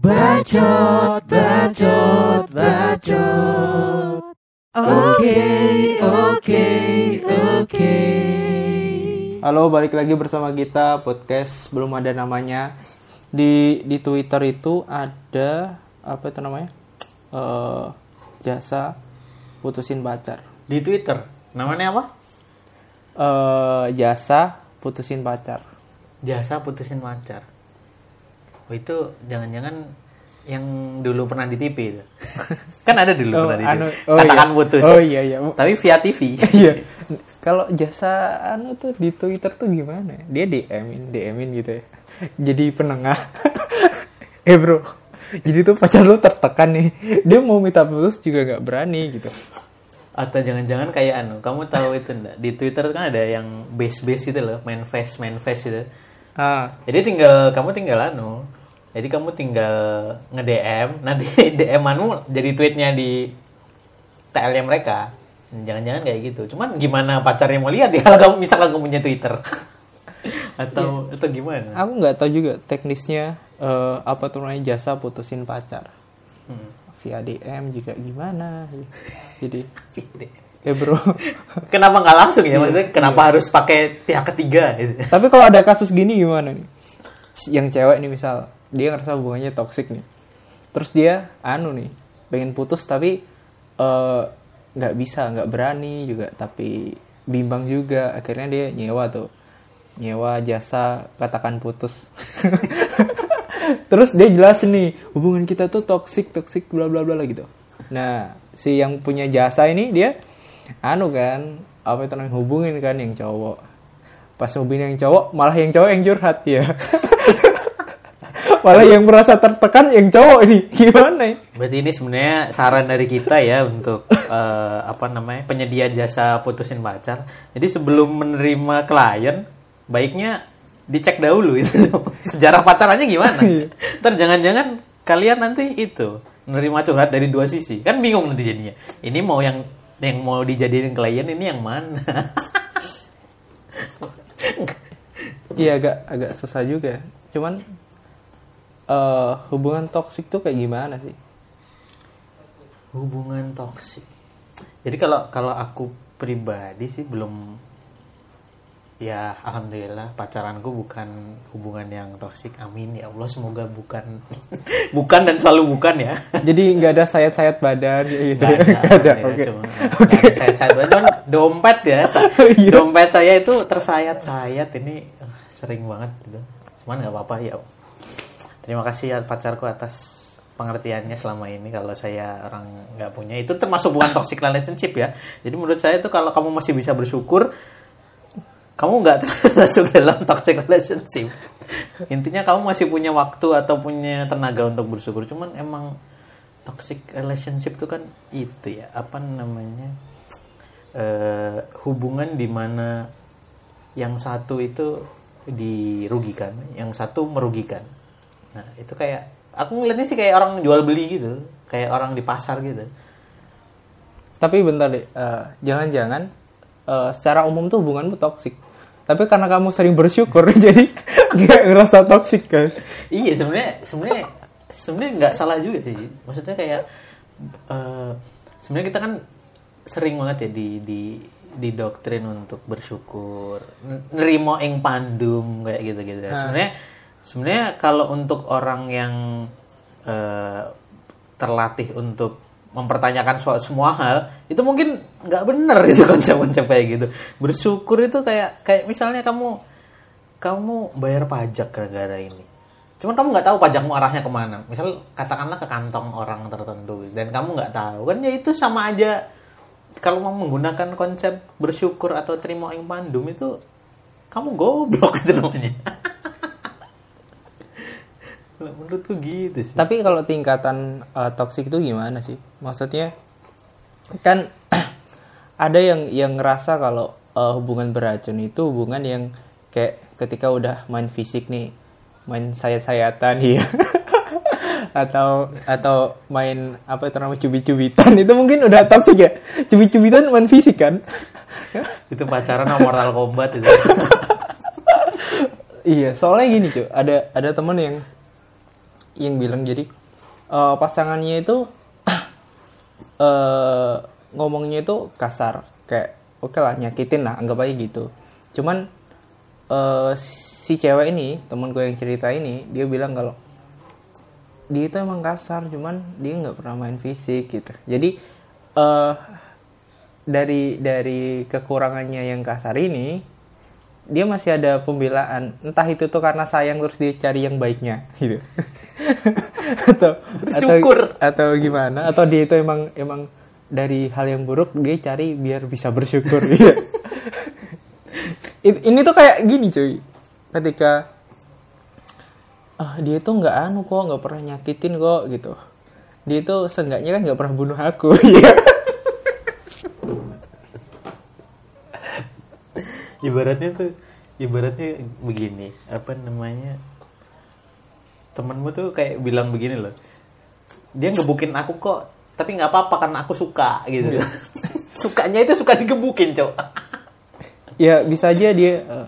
Bacot, bacot, bacot. Oke, oke, oke. Halo, balik lagi bersama kita podcast belum ada namanya. Di di Twitter itu ada apa itu namanya? Eh, jasa putusin pacar. Di Twitter. Namanya apa? Eh, jasa putusin pacar. Jasa putusin pacar. Oh itu jangan-jangan yang dulu pernah di TV itu. kan ada dulu Oh, pernah di TV. anu- oh Katakan iya. putus. Oh iya, iya. Tapi via TV. Iya. Kalau jasa anu tuh di Twitter tuh gimana? Dia DM-in, DM-in gitu ya. Jadi penengah. eh bro, jadi tuh pacar lu tertekan nih. Dia mau minta putus juga nggak berani gitu. Atau jangan-jangan kayak anu, kamu tahu itu enggak? Di Twitter kan ada yang base-base itu loh, main face, main face itu. Ah, Jadi tinggal kamu tinggal anu. Jadi kamu tinggal nge-DM, nanti DM-anmu jadi tweetnya di TL-nya mereka. Jangan-jangan kayak gitu. Cuman gimana pacarnya mau lihat ya kalau kamu misalkan kamu punya Twitter. atau atau gimana? aku nggak tahu juga teknisnya eh, apa tuh namanya jasa putusin pacar. Hmm. Via DM juga gimana? Jadi, eh bro. Kenapa nggak langsung ya? Maksudnya kenapa harus pakai pihak ketiga? gitu? Tapi kalau ada kasus gini gimana nih? Yang cewek nih misal, dia ngerasa hubungannya toksik nih. Terus dia anu nih, pengen putus tapi eh, nggak bisa, nggak berani juga, tapi bimbang juga. Akhirnya dia nyewa tuh, nyewa jasa katakan putus. Terus dia jelasin nih, hubungan kita tuh toksik, toksik, bla bla bla gitu. Nah, si yang punya jasa ini dia anu kan, apa itu namanya hubungin kan yang cowok pas hubungin yang cowok malah yang cowok yang curhat ya malah yang merasa tertekan yang cowok ini gimana ya Berarti ini sebenarnya saran dari kita ya untuk eh, apa namanya penyedia jasa putusin pacar. Jadi sebelum menerima klien, baiknya dicek dahulu itu sejarah pacarannya gimana. Ntar jangan-jangan kalian nanti itu menerima curhat dari dua sisi, kan bingung nanti jadinya. Ini mau yang yang mau dijadiin klien ini yang mana? iya agak agak susah juga cuman eh, hubungan toksik tuh kayak gimana sih hubungan toksik. Jadi kalau kalau aku pribadi sih belum ya alhamdulillah pacaranku bukan hubungan yang toksik. Amin ya Allah semoga bukan bukan dan selalu bukan ya. jadi nggak ada sayat-sayat badan gitu Nggak ya? Nggak ada oke cuma- ada sayat-sayat. Cuman dompet ya. sa- Iya. Dompet saya itu tersayat-sayat ini eh, sering banget gitu. Cuman nggak apa-apa ya. Terima kasih ya pacarku atas pengertiannya selama ini kalau saya orang nggak punya itu termasuk bukan toxic relationship ya. Jadi menurut saya itu kalau kamu masih bisa bersyukur kamu nggak termasuk dalam toxic relationship. Intinya kamu masih punya waktu atau punya tenaga untuk bersyukur. Cuman emang toxic relationship itu kan itu ya apa namanya eh, hubungan di mana yang satu itu dirugikan, yang satu merugikan. Nah itu kayak aku ngeliatnya sih kayak orang jual beli gitu, kayak orang di pasar gitu. tapi bentar deh eh, jangan-jangan eh, secara umum tuh hubunganmu toksik tapi karena kamu sering bersyukur jadi nggak ngerasa toksik guys. Iya sebenarnya sebenarnya sebenarnya nggak salah juga sih. Maksudnya kayak eh, sebenarnya kita kan sering banget ya di di didoktrin untuk bersyukur nerimo ing pandum kayak gitu gitu sebenarnya sebenarnya kalau untuk orang yang eh, terlatih untuk mempertanyakan soal semua hal itu mungkin nggak bener itu konsep-konsep kayak gitu bersyukur itu kayak kayak misalnya kamu kamu bayar pajak gara-gara ini. Cuman kamu nggak tahu pajakmu arahnya ke mana. Misal katakanlah ke kantong orang tertentu dan kamu nggak tahu kan ya itu sama aja kalau mau menggunakan konsep bersyukur atau terima ing pandum itu kamu goblok itu namanya. Kalau Menurutku gitu sih. tapi kalau tingkatan eh, toksik itu gimana sih? Maksudnya kan ada yang yang ngerasa kalau eh, hubungan beracun itu hubungan yang kayak ketika udah main fisik nih main sayat-sayatan ya. Atau atau main apa itu namanya cubit-cubitan. Itu mungkin udah toksik ya? Cubit-cubitan main fisik kan? Itu pacaran sama Mortal Kombat itu. Iya, soalnya gini cuy, ada ada temen yang yang bilang jadi eh, pasangannya itu eh ngomongnya itu kasar. Kayak oke lah nyakitin lah anggap aja gitu. Cuman eh si cewek ini temen gue yang cerita ini dia bilang kalau dia itu emang kasar cuman dia nggak pernah main fisik gitu. Jadi eh dari dari kekurangannya yang kasar ini dia masih ada pembelaan entah itu tuh karena sayang terus dia cari yang baiknya gitu atau Bersyukur. atau, atau gimana atau dia itu emang emang dari hal yang buruk dia cari biar bisa bersyukur gitu. It- ini tuh kayak gini cuy ketika ah dia tuh nggak anu kok nggak pernah nyakitin kok gitu dia itu seenggaknya kan nggak pernah bunuh aku Iya. Ibaratnya tuh ibaratnya begini apa namanya temenmu tuh kayak bilang begini loh dia ngebukin aku kok tapi nggak apa-apa karena aku suka gitu. Sukanya itu suka digebukin cowok. Ya bisa aja dia eh,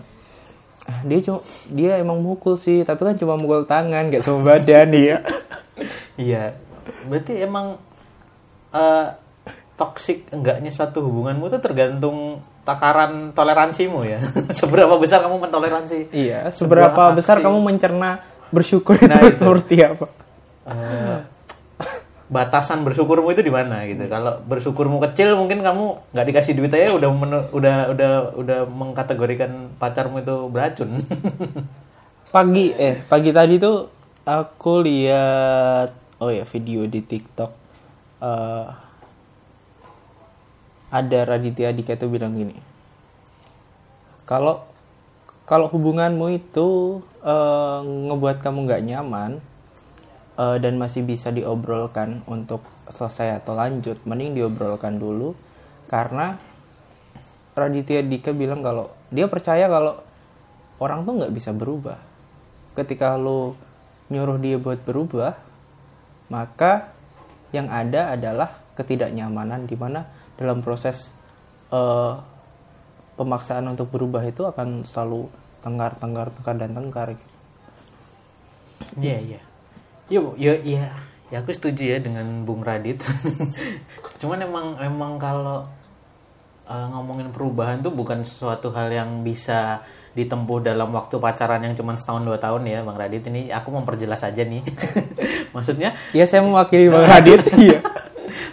ah, dia cuma dia emang mukul sih tapi kan cuma mukul tangan gak sama badan dia iya. Berarti emang eh toksik enggaknya suatu hubunganmu tuh tergantung takaran toleransimu ya seberapa besar kamu mentoleransi iya seberapa besar aksi. kamu mencerna bersyukur Nah, itu itu. seperti apa Eh, batasan bersyukurmu itu di mana gitu. Kalau bersyukurmu kecil mungkin kamu nggak dikasih duit aja udah menu- udah udah udah mengkategorikan pacarmu itu beracun. pagi eh pagi tadi tuh aku lihat oh ya video di TikTok Eh, ada Raditya Dika itu bilang gini kalau kalau hubunganmu itu eh, ngebuat kamu nggak nyaman eh, dan masih bisa diobrolkan untuk selesai atau lanjut mending diobrolkan dulu. Karena Raditya Dika bilang kalau dia percaya kalau orang tuh nggak bisa berubah. Ketika lo nyuruh dia buat berubah maka yang ada adalah ketidaknyamanan di mana dalam proses eh, pemaksaan untuk berubah itu akan selalu tengkar tengkar tengkar dan tengkar gitu. Iya iya. Yo yo iya. Ya aku setuju ya dengan Bung Radit. Cuman emang emang kalau eh, ngomongin perubahan tuh bukan sesuatu hal yang bisa ditempuh dalam waktu pacaran yang cuma setahun dua tahun ya Bang Radit ini aku memperjelas aja nih maksudnya ya saya mewakili bang Radit iya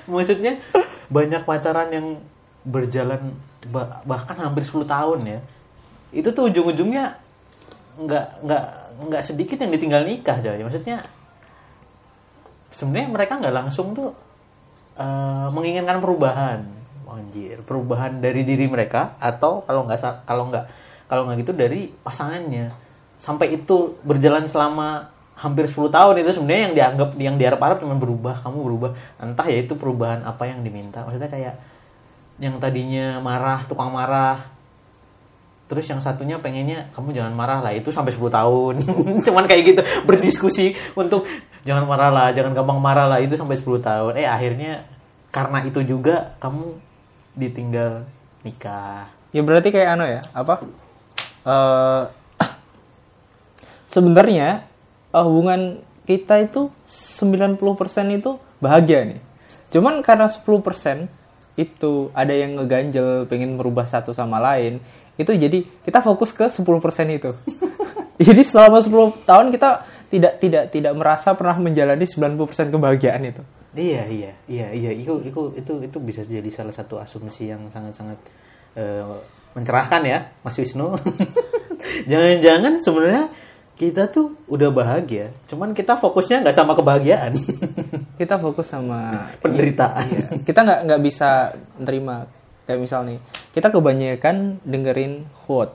maksudnya banyak pacaran yang berjalan ba- bahkan hampir 10 tahun ya. Itu tuh ujung-ujungnya nggak nggak nggak sedikit yang ditinggal nikah coy. Maksudnya sebenarnya mereka nggak langsung tuh eh, menginginkan perubahan. Anjir perubahan dari diri mereka atau kalau nggak kalau nggak kalau nggak gitu dari pasangannya. Sampai itu berjalan selama hampir 10 tahun itu sebenarnya yang dianggap yang diharap-harap cuma berubah kamu berubah. Entah ya itu perubahan apa yang diminta. Maksudnya kayak yang tadinya marah tukang marah terus yang satunya pengennya kamu jangan marah lah itu sampai 10 tahun. Cuman kayak gitu berdiskusi untuk jangan marah lah jangan gampang marah lah itu sampai 10 tahun. Eh akhirnya karena itu juga kamu ditinggal nikah. Ya berarti kayak ano ya apa? Eh sebenarnya eh, hubungan kita itu 90% itu bahagia nih. Cuman karena 10% itu ada yang ngeganjel pengen merubah satu sama lain itu jadi kita fokus ke 10% itu. Jadi selama 10 tahun kita tidak tidak tidak merasa pernah menjalani 90% kebahagiaan itu. Iya iya iya iya. Itu itu itu itu bisa jadi salah satu asumsi yang sangat sangat eh, mencerahkan ya Mas Wisnu. Jangan-jangan sebenarnya kita tuh udah bahagia, cuman kita fokusnya nggak sama kebahagiaan, kita fokus sama penderitaan. Iya. kita nggak nggak bisa nerima. Kayak misal nih kita kebanyakan dengerin quote.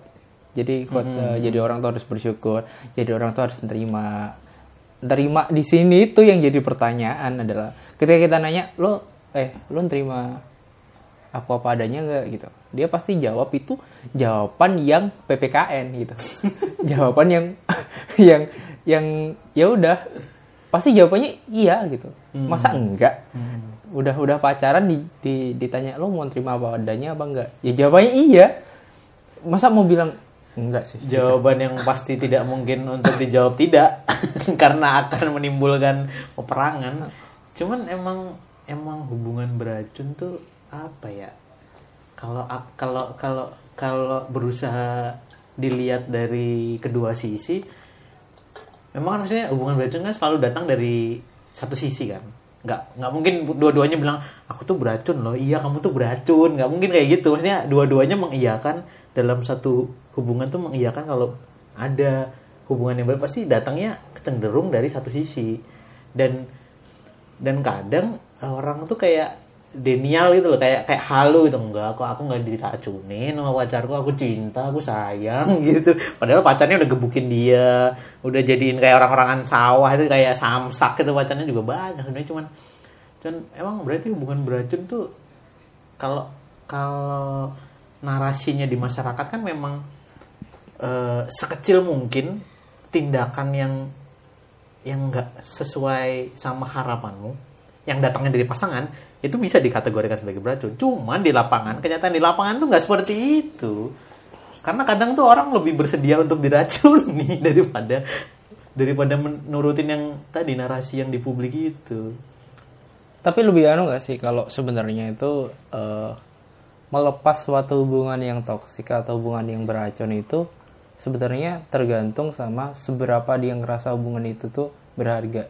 Jadi quote eh, jadi orang tuh harus bersyukur jadi orang tuh harus terima terima di sini tuh yang jadi pertanyaan adalah ketika kita nanya lo eh lo terima aku apa adanya nggak? Gitu. Dia pasti jawab itu jawaban yang ppkn gitu. Jawaban yang yang yang ya udah pasti jawabannya iya gitu. Masa enggak? Udah udah pacaran di, di- ditanya lo mau terima apa adanya apa enggak? Ya jawabannya iya. Masa mau bilang enggak sih. Jawaban yang pasti tidak mungkin untuk dijawab tidak karena akan menimbulkan peperangan. Cuman emang emang hubungan beracun tuh apa ya? Kalau kalau kalau kalau berusaha dilihat dari kedua sisi memang kan maksudnya hubungan beracun kan selalu datang dari satu sisi kan. Nggak nggak mungkin dua-duanya bilang aku tuh beracun loh. Iya kamu tuh beracun. Nggak mungkin kayak gitu. Maksudnya dua-duanya mengiyakan dalam satu hubungan tuh mengiyakan kalau ada hubungan yang baik pasti datangnya cenderung dari satu sisi. Dan dan kadang orang tuh kayak denial gitu loh. Kayak kayak halu gitu. Enggak kok aku nggak diracunin sama pacarku. Aku cinta aku sayang gitu. Padahal pacarnya udah gebukin dia. Udah jadiin kayak orang-orangan sawah itu kayak samsak gitu. Pacarnya juga banyak sebenarnya. Cuman cuman emang berarti hubungan beracun tuh kalau kalau narasinya di masyarakat kan memang eh, sekecil mungkin tindakan yang yang nggak sesuai sama harapanmu yang datangnya dari pasangan itu bisa dikategorikan sebagai beracun. Cuman di lapangan kenyataan di lapangan tuh nggak seperti itu. Karena kadang tuh orang lebih bersedia untuk diracuni daripada daripada menurutin yang tadi narasi yang di publik itu. tapi lebih anu gak sih kalau sebenarnya itu eh, melepas suatu hubungan yang toksik atau hubungan yang beracun itu sebenarnya tergantung sama seberapa dia ngerasa hubungan itu tuh berharga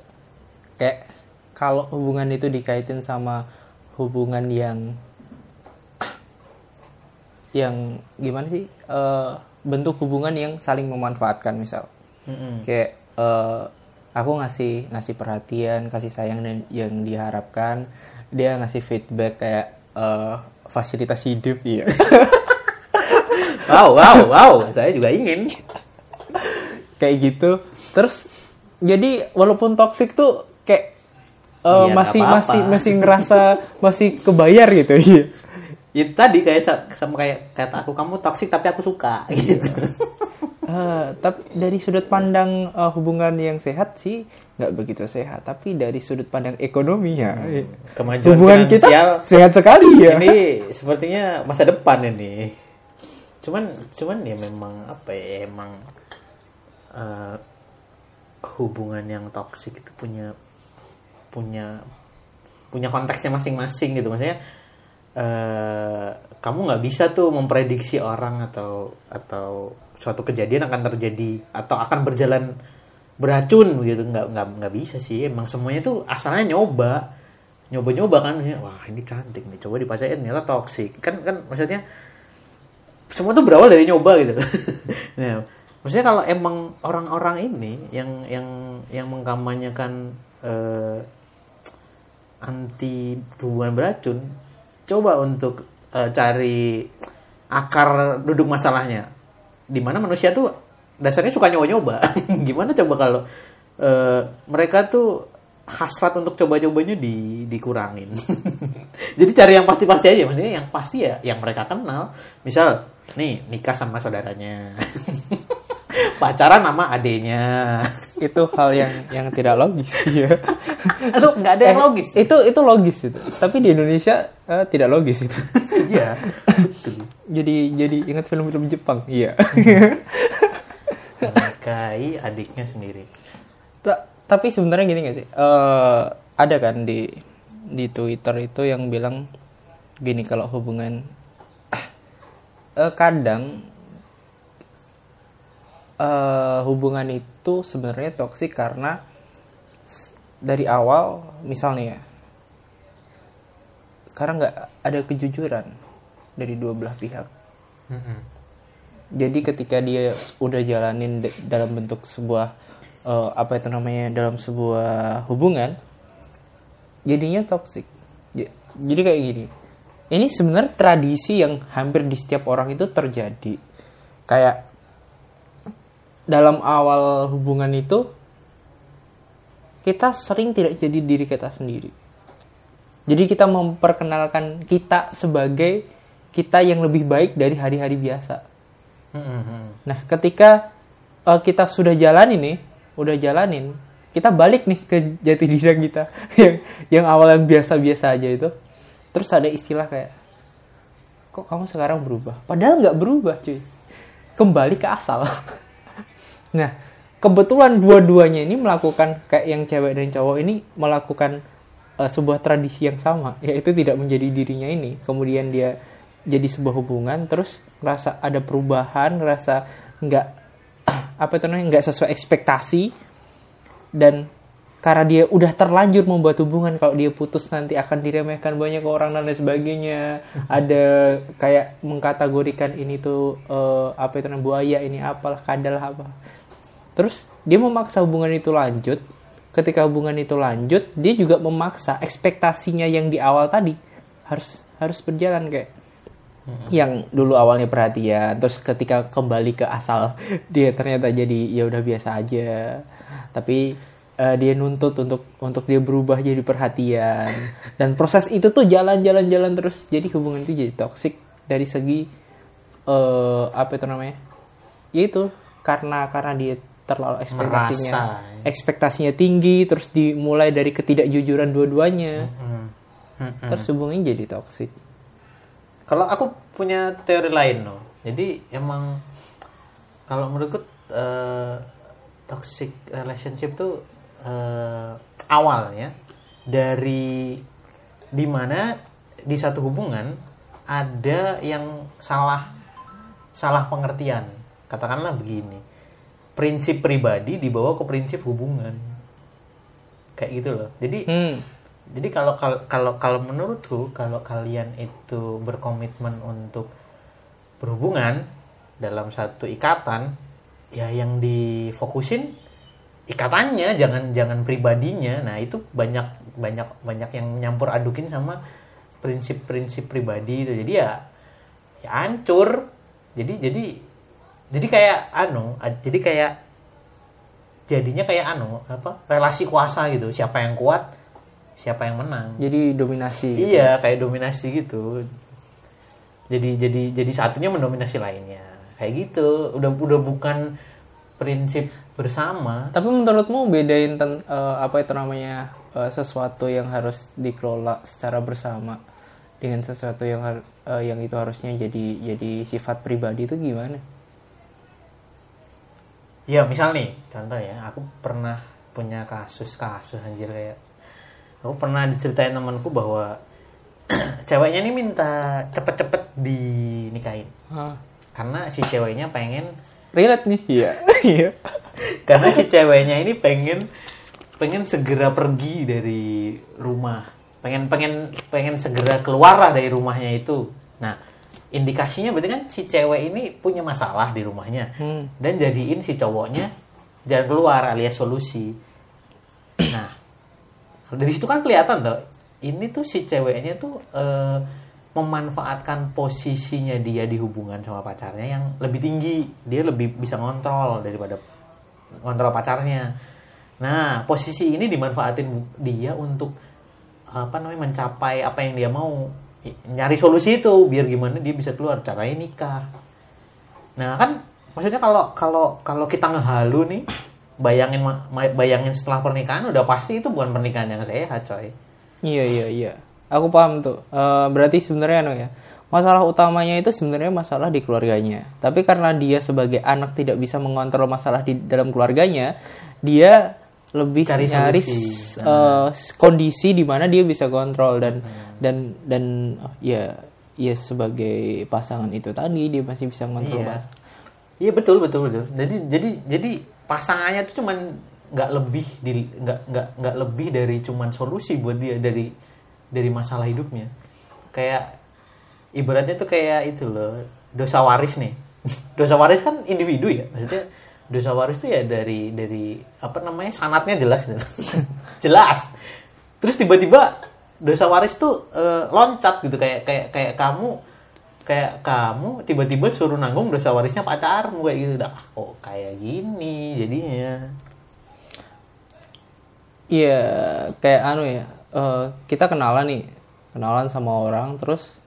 kayak kalau hubungan itu dikaitin sama hubungan yang yang gimana sih Eh, bentuk hubungan yang saling memanfaatkan misal. Kayak eh, aku ngasih ngasih perhatian kasih sayang dan yang diharapkan. Dia ngasih feedback kayak eh, fasilitas hidup. Iya. Wow, wow, wow. Saya juga ingin. kayak gitu. Terus jadi walaupun toxic tuh kayak nggak masih apa-apa. masih masih ngerasa masih kebayar gitu iya Ya tadi kayak sa- sama kayak kata aku kamu toksik tapi aku suka gitu. Eh, tapi dari sudut pandang eh, hubungan yang sehat sih nggak begitu sehat tapi dari sudut pandang ekonomi ya Kemajuan hubungan kita sehat sekali ya ini sepertinya masa depan ini. Cuman cuman ya memang apa ya emang eh, hubungan yang toksik itu punya punya punya konteksnya masing-masing gitu. Maksudnya eh, kamu nggak bisa tuh memprediksi orang atau atau suatu kejadian akan terjadi atau akan berjalan beracun gitu. Nggak nggak nggak bisa sih. Emang semuanya tuh asalnya nyoba. Nyoba-nyoba kan. Ya, wah ini cantik nih coba dipacarin ternyata toksik kan kan maksudnya semua tuh berawal dari nyoba gitu. Nah maksudnya kalau emang orang-orang ini yang yang yang mengkampanyekan eh, anti hubungan beracun coba untuk eh, cari akar duduk masalahnya. Di mana manusia tuh dasarnya suka nyoba-nyoba. Gimana coba kalau eh, mereka tuh hasrat untuk coba-cobanya di dikurangin. Jadi cari yang pasti-pasti aja maksudnya yang pasti ya yang mereka kenal. Misal nih nikah sama saudaranya pacaran sama adenya itu hal yang yang tidak logis ya. Aduh nggak ada yang Eh, logis. itu itu logis itu. Tapi di Indonesia eh, tidak logis itu. Iya. Jadi jadi ingat film-film Jepang iya. Menikahi adiknya sendiri. Ta- tapi sebenarnya gini gak sih? Eh, ada kan di di Twitter itu yang bilang gini kalau hubungan eh, kadang eh, hubungan itu sebenarnya toksik karena dari awal misalnya ya karena nggak ada kejujuran dari dua belah pihak. Jadi ketika dia udah jalanin dalam bentuk sebuah eh, apa itu namanya dalam sebuah hubungan jadinya J- jadi kayak gini ini sebenarnya tradisi yang hampir di setiap orang itu terjadi. Kayak dalam awal hubungan itu kita sering tidak jadi diri kita sendiri jadi kita memperkenalkan kita sebagai kita yang lebih baik dari hari-hari biasa Nah, ketika eh, kita sudah jalan ini, udah jalanin, kita balik nih ke jati diri kita yang yang awalnya biasa-biasa aja itu. Terus ada istilah kayak, kok kamu sekarang berubah? Padahal nggak berubah, cuy. kembali ke asal. nah, kebetulan dua-duanya ini melakukan kayak yang cewek dan cowok ini melakukan uh, sebuah tradisi yang sama, yaitu tidak menjadi dirinya ini. Kemudian dia jadi sebuah hubungan, terus rasa ada perubahan, rasa nggak apa itu namanya nggak sesuai ekspektasi dan karena dia udah terlanjur membuat hubungan kalau dia putus nanti akan diremehkan banyak orang dan lain sebagainya ada kayak mengkategorikan ini tuh uh, apa itu namanya buaya ini apalah kadal apa terus dia memaksa hubungan itu lanjut. Ketika hubungan itu lanjut dia juga memaksa ekspektasinya yang di awal tadi harus harus berjalan kayak. Yang dulu awalnya perhatian terus ketika kembali ke asal dia ternyata jadi ya udah biasa aja. Tapi uh, dia nuntut untuk untuk dia berubah jadi perhatian. Dan proses itu tuh jalan-jalan-jalan terus. Jadi hubungan itu jadi toksik dari segi uh, apa itu namanya? Ya itu karena karena dia terlalu ekspektasinya Merasa. ekspektasinya tinggi terus dimulai dari ketidakjujuran dua-duanya Hmm. Hmm. terus hubungannya jadi toksik Kalau aku punya teori lain loh. Jadi emang kalau menurutku eh, toxic relationship tuh eh, awalnya dari di mana di satu hubungan ada yang salah salah pengertian. Katakanlah begini, prinsip pribadi dibawa ke prinsip hubungan. Kayak gitu loh. Jadi hmm. jadi kalau kalau kalau menurutku kalau kalian itu berkomitmen untuk berhubungan dalam satu ikatan, ya yang difokusin ikatannya, jangan jangan pribadinya. Nah itu banyak banyak banyak yang nyampur adukin sama prinsip-prinsip pribadi itu. Jadi ya ya hancur. Jadi jadi jadi kayak anu, jadi kayak jadinya kayak anu apa relasi kuasa gitu. Siapa yang kuat, siapa yang menang. jadi dominasi gitu. Iya, kayak dominasi gitu. Jadi jadi jadi satunya mendominasi lainnya. Kayak gitu. Udah udah bukan prinsip bersama. Tapi menurutmu bedain ten, eh, apa itu namanya eh, sesuatu yang harus dikelola secara bersama dengan sesuatu yang eh, yang itu harusnya jadi jadi sifat pribadi itu gimana? Ya, misal nih, contoh ya, aku pernah punya kasus-kasus anjir kayak aku pernah diceritain temanku bahwa ceweknya ini minta cepet-cepet dinikahin. Hah. Karena si ceweknya pengen Relate nih? Iya. Iya. karena si ceweknya ini pengen pengen segera pergi dari rumah pengen pengen pengen segera keluar lah dari rumahnya itu indikasinya berarti kan si cewek ini punya masalah di rumahnya. Hmm. dan jadiin si cowoknya jalan keluar alias solusi. Nah dari situ kan kelihatan tuh ini tuh si ceweknya tuh eh, memanfaatkan posisinya dia di hubungan sama pacarnya yang lebih tinggi. Dia lebih bisa ngontrol daripada ngontrol pacarnya. Nah posisi ini dimanfaatin dia untuk apa namanya mencapai apa yang dia mau nyari solusi itu biar gimana dia bisa keluar caranya nikah Nah kan maksudnya kalau kalau kalau kita ngehalu nih bayangin bayangin setelah pernikahan udah pasti itu bukan pernikahan yang sehat coy. Iya iya iya. Aku paham tuh. Eh, berarti sebenarnya anu ya. Masalah utamanya itu sebenarnya masalah di keluarganya. Tapi karena dia sebagai anak tidak bisa mengontrol masalah di dalam keluarganya, dia lebih Cari nyari solusi. eh, kondisi di mana dia bisa kontrol dan dan dan oh, ya ya sebagai pasangan itu tadi dia masih bisa mengontrol Iya. mas- Iya betul betul betul. Jadi jadi jadi pasangannya tuh cuman nggak lebih di nggak nggak nggak lebih dari cuman solusi buat dia dari dari masalah hidupnya. Kayak ibaratnya tuh kayak itu loh dosa waris nih. dosa waris kan individu ya. Maksudnya dosa waris tuh ya dari dari apa namanya sanatnya jelas gitu. jelas. Terus tiba-tiba dosa waris tuh eh, loncat gitu kayak kayak kayak kamu kayak kamu tiba-tiba suruh nanggung dosa warisnya pacarmu kayak gitu dah oh kayak gini jadinya Iya, kayak anu ya. eh, kita kenalan nih, kenalan sama orang, terus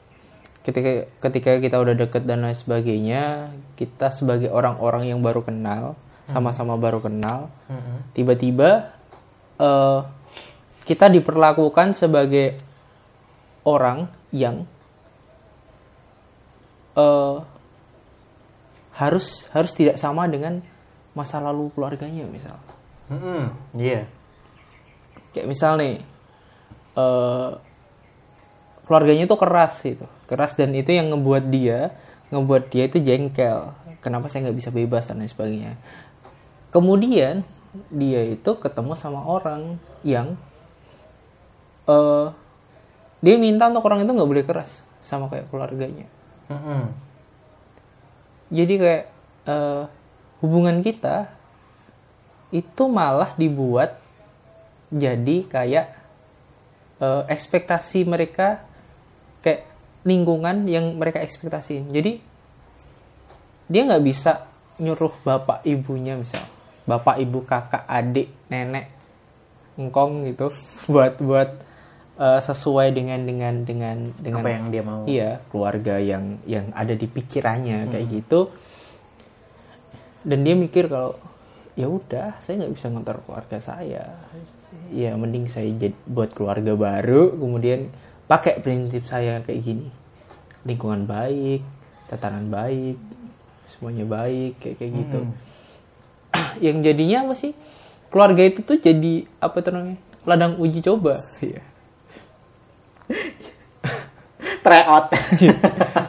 ketika ketika kita udah deket dan lain sebagainya, kita sebagai orang-orang yang baru kenal, sama-sama baru kenal, tiba-tiba eh, kita diperlakukan sebagai orang yang eh, harus harus tidak sama dengan masa lalu keluarganya misal Mm-mm. Iya. kayak misal nih eh, keluarganya itu keras itu keras dan itu yang ngebuat dia ngebuat dia itu jengkel. Kenapa saya nggak bisa bebas dan lain sebagainya. Kemudian dia itu ketemu sama orang yang eh dia minta untuk orang itu nggak boleh keras sama kayak keluarganya. Mm-mm. jadi kayak eh, hubungan kita itu malah dibuat jadi kayak eh, ekspektasi mereka kayak lingkungan yang mereka ekspektasiin. Jadi dia nggak bisa nyuruh bapak ibunya misal bapak ibu kakak adik nenek engkong gitu buat buat eh, sesuai dengan dengan dengan dengan Apa yang dia mau. iya keluarga yang yang ada di pikirannya kayak gitu. Dan dia mikir kalau ya udah saya nggak bisa ngontrol keluarga saya. Ya mending saya buat keluarga baru kemudian pakai prinsip saya kayak gini lingkungan baik tatanan baik semuanya baik kayak kayak gitu yang jadinya apa sih keluarga itu tuh jadi apa tuh namanya ladang uji coba Iya. Try out.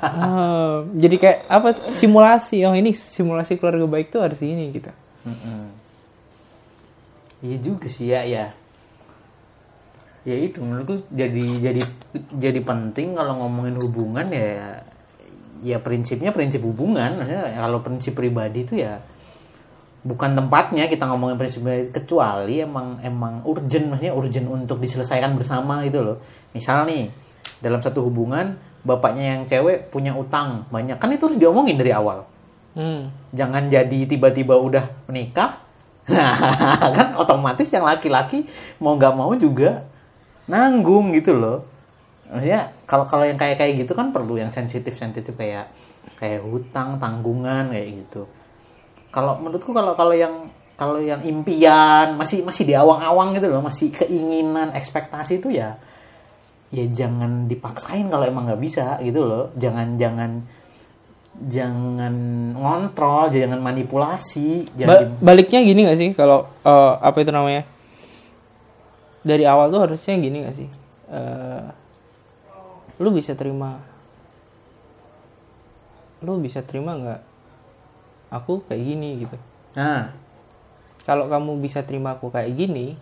Ah, jadi kayak apa simulasi oh ini simulasi keluarga baik tuh harus ini gitu Mm-mm. Iya juga sih ya ya. Ya itu menurutku jadi jadi jadi penting kalau ngomongin hubungan ya ya prinsipnya prinsip hubungan. Maksudnya kalau prinsip pribadi itu ya bukan tempatnya kita ngomongin prinsip pribadi kecuali emang emang urgent maksudnya urgent untuk diselesaikan bersama gitu loh. Misal nih dalam satu hubungan bapaknya yang cewek punya utang banyak. Kan itu harus diomongin dari awal. Hmm. jangan jadi tiba-tiba udah menikah. Nah kan otomatis yang laki-laki mau nggak mau juga nanggung gitu loh. Ya kalau kalau yang kayak kayak gitu kan perlu yang sensitif sensitif kayak kayak hutang tanggungan kayak gitu. Kalau menurutku kalau kalau yang kalau yang impian masih masih di awang-awang gitu loh masih keinginan ekspektasi itu ya ya jangan dipaksain kalau emang nggak bisa gitu loh. Jangan jangan jangan ngontrol jangan manipulasi Ba- jangan baliknya gini gak sih? Kalau eh, apa itu namanya dari awal tuh harusnya gini gak sih? Eh, lu bisa terima lu bisa terima nggak aku kayak gini gitu? Nah kalau kamu bisa terima aku kayak gini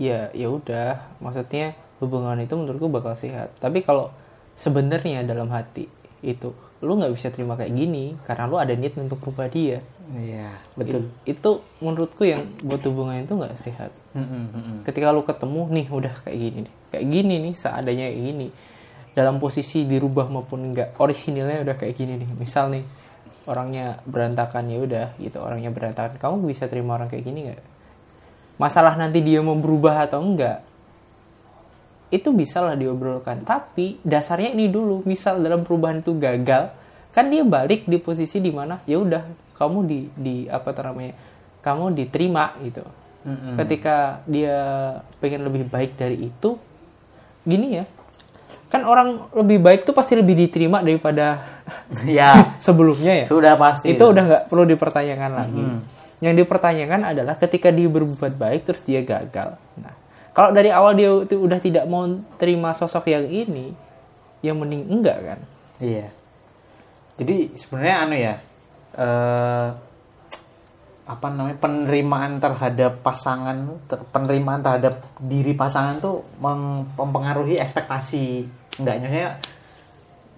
ya ya udah. Maksudnya hubungan itu menurutku bakal sehat. Tapi kalau sebenarnya dalam hati itu lu nggak bisa terima kayak gini karena lu ada niat untuk merubah dia. Iya betul. It- itu menurutku yang buat hubungan itu nggak sehat. Mm-mm, mm-mm. ketika lu ketemu nih udah kayak gini nih. Kayak gini nih seadanya kayak gini. Dalam posisi dirubah maupun enggak orisinilnya udah kayak gini nih. Misal nih orangnya berantakan ya udah gitu. Orangnya berantakan. Kamu bisa terima orang kayak gini nggak? Masalah nanti dia mau berubah atau enggak itu bisa lah diobrolkan. Tapi dasarnya ini dulu. Misal dalam perubahan itu gagal kan dia balik di posisi di mana ya udah kamu di di apa namanya kamu diterima gitu. Mm-mm. ketika dia pengen lebih baik dari itu gini ya. Kan orang lebih baik tuh pasti lebih diterima daripada ya sebelumnya ya. Sudah pasti. Itu udah nggak perlu dipertanyakan lagi. Mm. yang dipertanyakan adalah ketika dia berbuat baik terus dia gagal. Nah kalau dari awal dia itu udah tidak mau terima sosok yang ini yang mending enggak kan Iya. Jadi sebenarnya anu ya, eh apa namanya penerimaan terhadap pasangan, penerimaan terhadap diri pasangan tuh mempengaruhi ekspektasi. Enggak nyatanya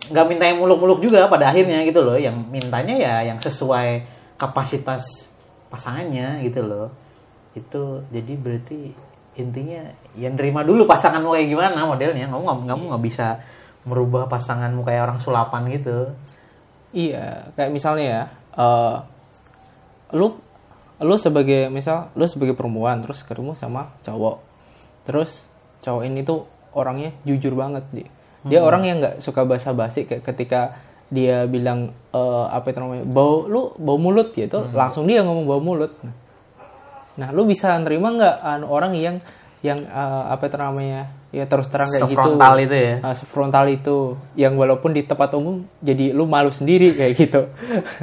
nggak minta yang muluk-muluk juga pada akhirnya gitu loh. Yang mintanya ya yang sesuai kapasitas pasangannya gitu loh. Itu jadi berarti intinya yang nerima dulu pasanganmu kayak gimana modelnya. Kamu nggak kamu nggak bisa merubah pasanganmu kayak orang sulapan gitu. Iya, kayak misalnya ya, eh, lu lu sebagai misal lu sebagai perempuan terus ketemu sama cowok, terus cowok ini tuh orangnya jujur banget dia. Dia orang yang nggak suka basa-basi kayak ketika dia bilang eh, apa itu namanya bau lu bau mulut gitu, langsung dia ngomong bau mulut. Nah, lu bisa nerima nggak anu, orang yang yang eh, apa itu namanya ya terus terang kayak gitu Sefrontal itu ya. Ah, sefrontal itu yang walaupun di tempat umum jadi lu malu sendiri kayak gitu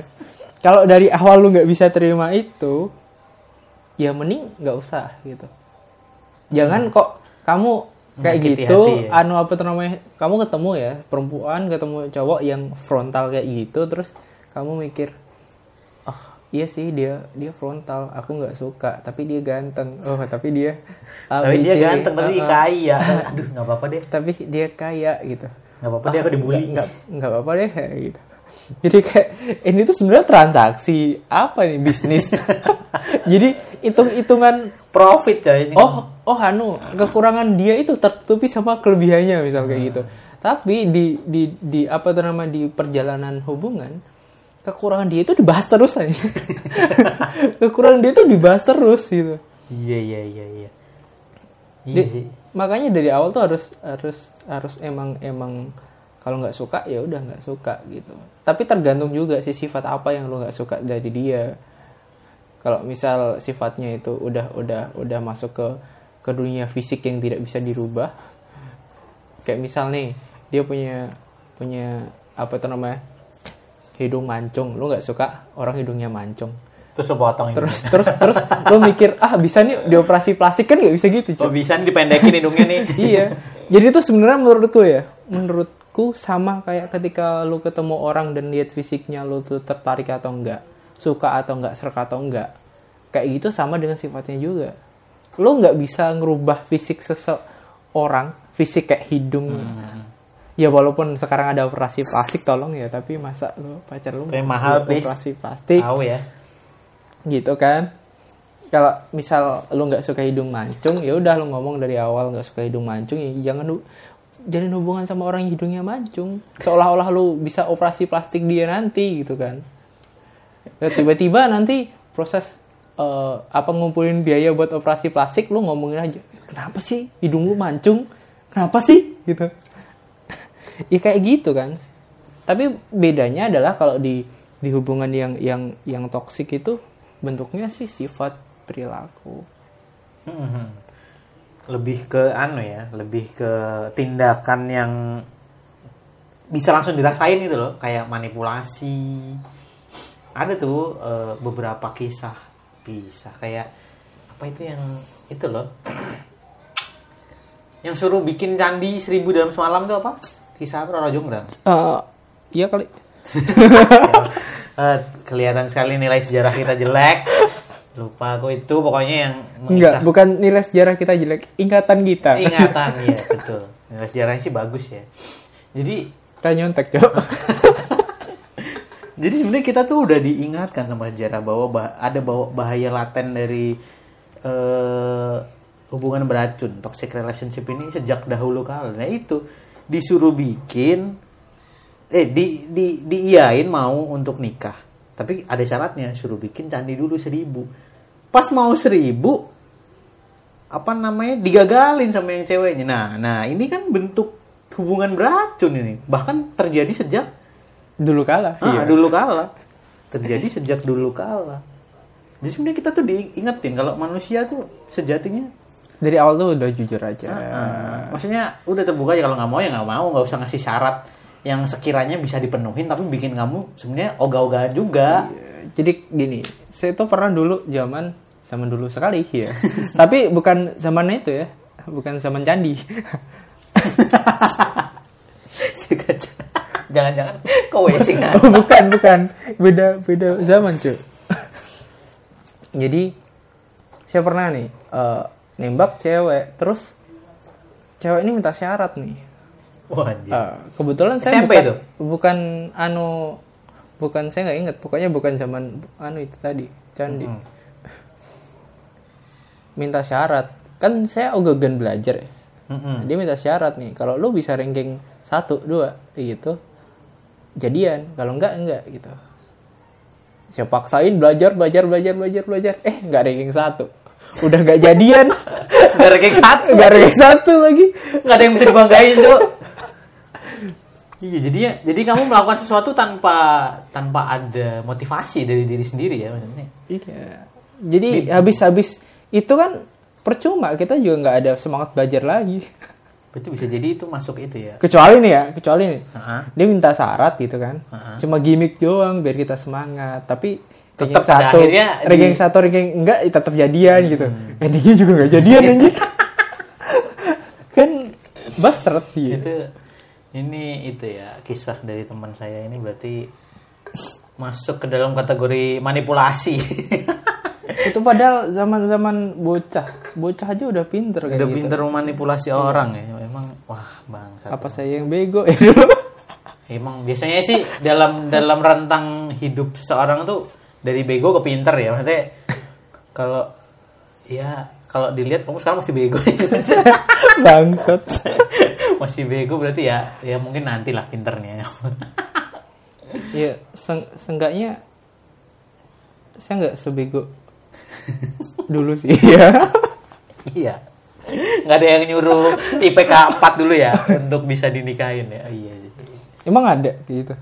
kalau dari awal lu nggak bisa terima itu ya mending nggak usah gitu jangan kok kamu kayak Hmm. Gitu hati ya. anu apa namanya kamu ketemu ya perempuan ketemu cowok yang frontal kayak gitu terus kamu mikir iya sih dia dia frontal aku nggak suka tapi dia ganteng oh tapi dia Tapi dia ganteng, tapi Ah, ah. kaya. Aduh, nggak apa-apa deh. tapi dia kaya gitu Nggak apa-apa deh aku dibully. nggak nggak apa-apa deh gitu jadi kayak ini tuh sebenarnya transaksi apa nih bisnis jadi hitung hitungan Profit coy ini. oh oh anu kekurangan dia itu tertutupi sama kelebihannya misal kayak gitu tapi di di di apa tuh nama di perjalanan hubungan kekurangan dia itu dibahas terus aja kekurangan dia itu dibahas terus gitu. Iya, iya, iya, iya. Iya Di- makanya dari awal tuh harus harus harus emang emang kalau nggak suka ya udah nggak suka gitu. Tapi tergantung juga sih sifat apa yang lo nggak suka dari dia. Kalau misal sifatnya itu udah udah udah masuk ke ke dunia fisik yang tidak bisa dirubah. Kayak misal nih dia punya punya apa itu namanya hidung mancung lo nggak suka orang hidungnya mancung Terus lo potong ini. terus terus terus lo mikir ah bisa nih dioperasi plastik kan nggak bisa gitu cuy Oh bisa nih dipendekin hidungnya nih. iya. Jadi itu sebenarnya menurutku ya, menurutku sama kayak ketika lu ketemu orang dan lihat fisiknya lu tuh tertarik atau enggak, suka atau enggak, serak atau enggak. Kayak gitu sama dengan sifatnya juga. Lu nggak bisa ngerubah fisik seseorang, fisik kayak hidung. Ya walaupun sekarang ada operasi plastik tolong ya, tapi masa lu pacar lu Kayak mau mahal, operasi plastik? Tahu ya. gitu kan? Kalau misal lu nggak suka hidung mancung ya udah lu ngomong dari awal nggak suka hidung mancung ya jangan lu jalin hubungan sama orang yang hidungnya mancung. Seolah-olah lu bisa operasi plastik dia nanti gitu kan? Ya, tiba-tiba nanti proses eh, apa ngumpulin biaya buat operasi plastik lu ngomongin aja kenapa sih hidung lu mancung? Kenapa sih? Gitu ya kayak gitu kan tapi bedanya adalah kalau di di hubungan yang yang yang toksik itu bentuknya sih sifat perilaku Mhm. Lebih ke anu ya, lebih ke tindakan yang bisa langsung dirasain gitu loh, kayak manipulasi. Ada tuh eh, beberapa kisah, kisah kayak apa itu yang itu loh. yang suruh bikin candi seribu dalam semalam tuh apa? Kisah apa Roro Jonggrang? Eh, iya kali. Eh, kelihatan sekali nilai sejarah kita jelek. Lupa aku itu pokoknya yang enggak mengisah- bukan nilai sejarah kita jelek ingatan kita. Ingatan ya betul. Nilai sejarahnya sih bagus ya. Jadi kita nyontek cok. Jadi sebenarnya kita tuh udah diingatkan sama sejarah bahwa bah- ada bahwa bahaya laten dari eh, hubungan beracun toxic relationship ini sejak dahulu kala. Nah itu disuruh bikin eh di di diiyain mau untuk nikah. Tapi ada syaratnya suruh bikin candi dulu seribu. Pas mau seribu apa namanya digagalin sama yang ceweknya. Nah nah ini kan bentuk hubungan beracun ini. Bahkan terjadi sejak dulu kalah ah, dulu kala. Terjadi sejak dulu kala. Jadi sebenarnya kita tuh diingetin kalau manusia tuh sejatinya dari awal tuh udah jujur aja. Ah, maksudnya udah terbuka aja kalau nggak mau ya nggak mau nggak usah ngasih syarat yang sekiranya bisa dipenuhin tapi bikin kamu sebenarnya ogah-ogahan juga. Jadi gini saya tuh pernah dulu zaman zaman dulu sekali ya tapi bukan zaman itu ya bukan zaman candi. Jangan-jangan kau oh, bukan bukan. Beda beda zaman cuy. Jadi saya pernah nih eh, nembak cewek. Terus cewek ini minta syarat nih. Wah, anjir. Eh, kebetulan saya SMP bukan, itu? bukan anu bukan saya nggak inget pokoknya bukan zaman anu itu tadi candi. Hmm. minta syarat. Kan saya ogogan belajar ya. Mm-mm. dia minta syarat nih kalau lu bisa ranking satu dua gitu jadian. Kalau enggak enggak gitu. Saya paksain belajar belajar belajar belajar belajar. Eh nggak ranking satu udah nggak jadian Nggak ranking satu nggak ranking satu lagi nggak ada yang bisa dibanggain tuh iya jadinya jadi kamu melakukan sesuatu tanpa tanpa ada motivasi dari diri sendiri ya maksudnya Iya. Jadi habis-habis itu kan percuma kita juga nggak ada semangat belajar lagi Berarti bisa jadi itu masuk itu ya. kecuali nih ya kecuali nih Heeh. dia minta syarat gitu kan Heeh. cuma gimmick doang biar kita semangat tapi Tetap pada satu akhirnya ranking di- satu ranking enggak ya tetap jadian gitu endingnya juga nggak jadian anjir kan bastard gitu Itu ini itu ya kisah dari teman saya ini berarti masuk ke dalam kategori manipulasi. itu padahal zaman zaman bocah bocah aja udah pinter kayak Udah gitu. pinter memanipulasi orang ya. Memang wah bang. apa saya yang bego ya Emang biasanya sih dalam dalam rentang hidup seseorang tuh dari bego ke pinter ya. Maksudnya kalau ya kalau dilihat kamu sekarang masih bego. bangsat masih bego berarti ya ya mungkin nantilah pinternya. ya seng seenggaknya saya nggak sebego dulu sih ya iya. Nggak ada yang nyuruh IPK 4 dulu ya untuk bisa dinikahin ya. Iya. emang ada gitu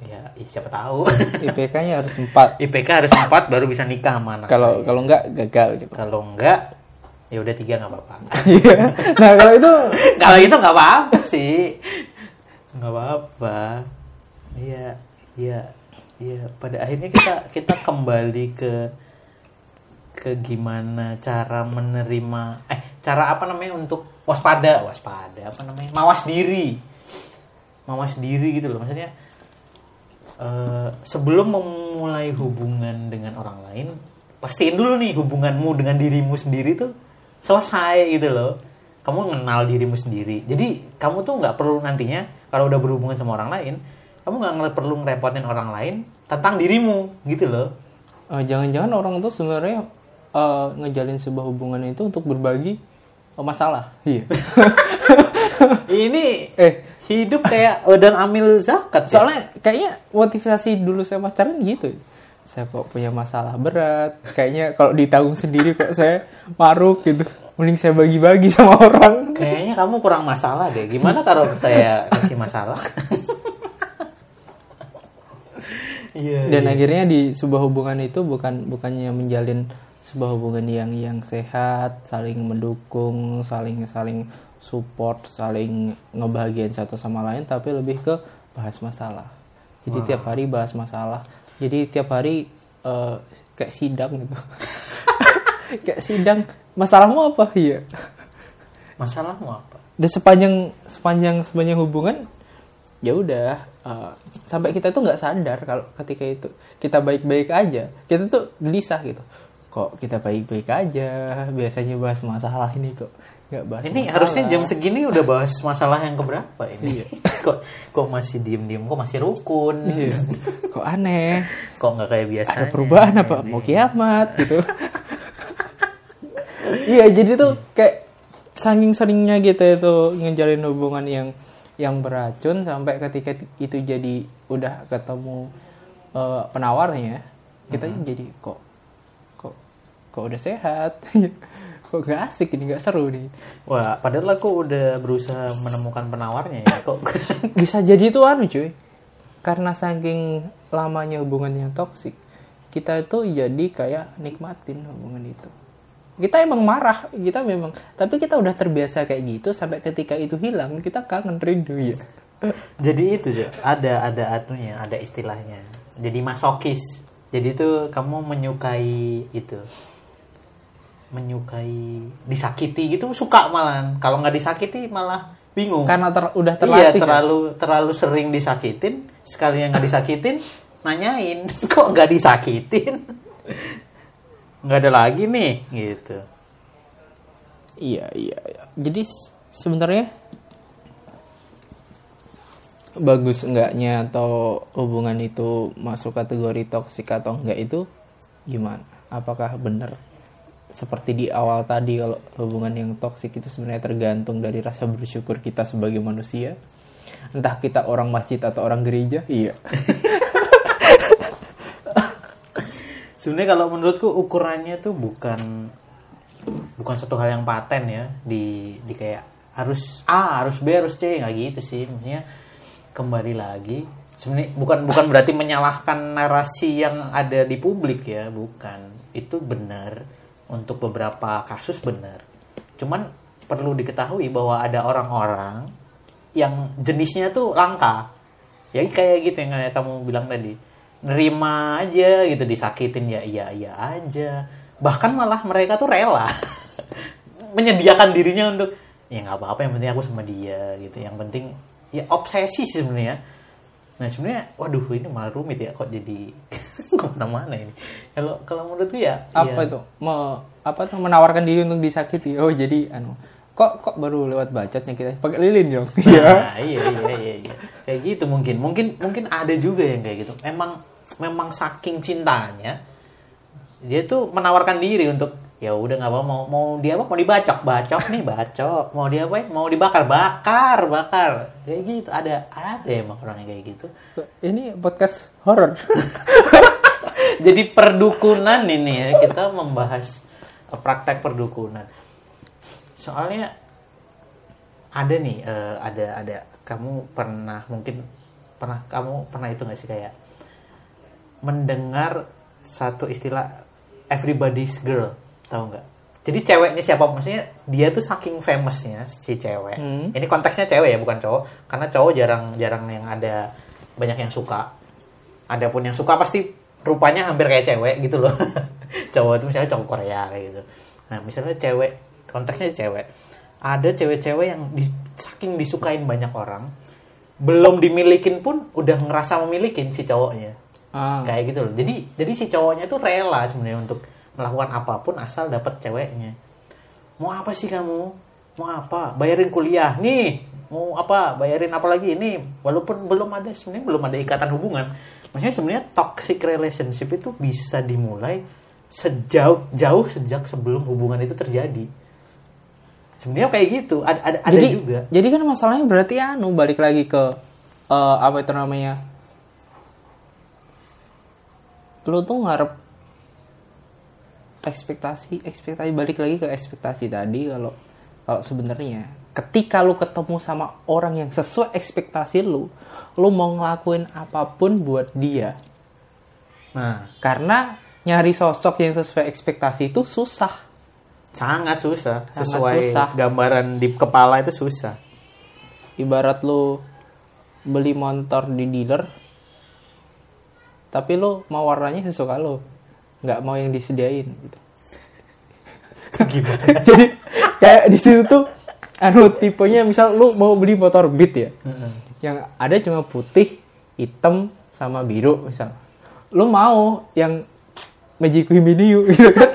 Ya, ih, siapa tahu. IPK-nya harus 4 IPK harus 4 baru bisa nikah sama anak kalau saya. kalau nggak gagal gitu kalau enggak ya udah tiga nggak apa-apa. Iya. nah kalau itu kalau itu nggak apa-apa sih nggak apa-apa iya iya iya pada akhirnya kita kita kembali ke ke gimana cara menerima eh cara apa namanya untuk waspada waspada apa namanya mawas diri mawas diri gitu loh maksudnya eh, sebelum memulai hubungan dengan orang lain pastiin dulu nih hubunganmu dengan dirimu sendiri tuh selesai gitu loh. Kamu mengenal dirimu sendiri. Jadi kamu tuh nggak perlu nantinya kalau udah berhubungan sama orang lain kamu nggak perlu ngerepotin orang lain tentang dirimu gitu loh. Eh, jangan-jangan orang tuh sebenarnya eh, ngejalin sebuah hubungan itu untuk berbagi masalah. Iya. Ini eh hidup kayak Odan Amil Zakat ya? soalnya kayaknya motivasi dulu saya pacaran gitu. Saya kok punya masalah berat. Kayaknya kalau ditanggung sendiri kok saya maruk gitu. Mending saya bagi-bagi sama orang. Kayaknya kamu kurang masalah deh. Gimana kalau saya kasih masalah? Iya dan akhirnya di sebuah hubungan itu bukan bukannya menjalin sebuah hubungan yang yang sehat saling mendukung saling saling support saling ngebahagiain satu sama lain tapi lebih ke bahas masalah. Jadi tiap hari bahas masalah. Jadi tiap hari eh, kayak sidang gitu. Kayak sidang masalahmu apa? Iya. Masalahmu apa? Dan sepanjang sepanjang sepanjang hubungan ya udah eh, sampai kita tuh nggak sadar kalau ketika itu kita baik-baik aja kita tuh gelisah gitu kok kita baik-baik aja? Biasanya bahas masalah ini kok nggak bahas ini masalah. harusnya jam segini udah bahas masalah yang keberapa ini? Kok kok masih diem diem kok masih rukun? Iya. kok aneh? Kok nggak kayak biasa ada perubahan apa? Mau kiamat gitu. Iya jadi tuh kayak saking seringnya gitu itu ngejalin hubungan yang yang beracun sampai ketika itu jadi udah ketemu eh, penawarnya kita jadi kok kok kok udah sehat? Kok gak asik ini gak seru nih? Wah padahal aku udah berusaha menemukan penawarnya ya. Kok bisa jadi itu anu cuy. Karena saking lamanya hubungan yang toksik kita itu jadi kayak nikmatin hubungan itu. Kita emang marah kita memang tapi kita udah terbiasa kayak gitu sampai ketika itu hilang kita kangen rindu ya. Jadi itu Jo. ada ada atunya ada istilahnya. Jadi masokis. Jadi itu kamu menyukai itu menyukai disakiti gitu suka malah kalau nggak disakiti malah bingung karena ter- udah iya terlatih kan? terlalu terlalu sering disakitin sekali yang nggak disakitin nanyain kok nggak disakitin nggak ada lagi nih gitu Iya, iya, iya. Jadi sebenarnya bagus enggaknya atau hubungan itu masuk kategori toksik atau enggak itu gimana? Apakah benar seperti di awal tadi kalau hubungan yang toksik itu sebenarnya tergantung dari rasa bersyukur kita sebagai manusia? Entah kita orang masjid atau orang gereja? Iya. sebenarnya kalau menurutku ukurannya tuh bukan bukan satu hal yang paten ya di di kayak harus A harus B harus C nggak gitu sih maksudnya kembali lagi sebenarnya bukan bukan berarti menyalahkan narasi yang ada di publik ya bukan itu benar untuk beberapa kasus benar. Cuman perlu diketahui bahwa ada orang-orang yang jenisnya tuh langka. Ya kayak gitu yang kayak kamu bilang tadi. Nerima aja gitu disakitin ya iya iya aja. Bahkan malah mereka tuh rela menyediakan dirinya untuk ya nggak apa-apa yang penting aku sama dia gitu. Yang penting ya obsesi sebenarnya nah sebenarnya waduh ini malah rumit ya kok jadi ke mana-mana ini. Kalau kalau menurutku ya apa ya, itu? Mau apa tuh menawarkan diri untuk disakiti? Oh jadi anu kok kok baru lewat bacotnya kita? Pakai lilin dong. Iya Nah, iya iya iya iya. Kayak gitu mungkin. Mungkin mungkin ada juga yang kayak gitu. Memang memang saking cintanya dia tuh menawarkan diri untuk ya udah nggak apa mau mau dia apa? Mau dibacok. Bacok nih bacok. Mau dia apa? Mau dibakar. Bakar bakar. Kayak gitu. Ada ada emang orang yang kayak gitu. Ini podcast horor jadi perdukunan ini ya. Kita membahas praktek perdukunan. Soalnya ada nih eh, ada ada. Kamu pernah mungkin pernah kamu pernah itu nggak sih? Kayak mendengar satu istilah everybody's girl tahu nggak? Jadi ceweknya siapa? Maksudnya dia tuh saking famousnya si cewek. Hmm. ini konteksnya cewek ya bukan cowok. Karena cowok jarang jarang yang ada banyak yang suka. Ada pun yang suka pasti rupanya hampir kayak cewek gitu loh. Cowok itu misalnya cowok Korea kayak gitu. Nah misalnya cewek konteksnya cewek. Ada cewek-cewek yang di- saking disukain banyak orang belum dimilikin pun udah ngerasa memilikin si cowoknya. Ah. kayak gitu loh. Jadi jadi si cowoknya tuh rela sebenarnya untuk melakukan apa pun asal dapat ceweknya. Mau apa sih kamu? Mau apa? Bayarin kuliah nih. Mau apa? Bayarin apa lagi? Ini walaupun belum ada sebenarnya belum ada ikatan hubungan. Maksudnya sebenarnya toxic relationship itu bisa dimulai sejauh jauh sejak sebelum hubungan itu terjadi. Sebenarnya kayak gitu. Ada ada, ada jadi juga. jadi kan masalahnya berarti anu balik lagi ke eh, apa itu namanya? Lu tuh ngarep ekspektasi ekspektasi balik lagi ke ekspektasi tadi kalau kalau sebenarnya ketika lu ketemu sama orang yang sesuai ekspektasi lu lu mau ngelakuin apa pun buat dia. Nah. Karena nyari sosok yang sesuai ekspektasi itu susah. Sangat susah. Sangat sesuai susah. gambaran di kepala itu susah. Ibarat lu beli motor di dealer tapi lu mau warnanya sesuka lu nggak mau yang disediain gitu. gimana jadi kayak di situ tuh anu tipenya misal lu mau beli motor beat ya yang ada cuma putih hitam sama biru misal lu mau yang Magic Miniu gitu kan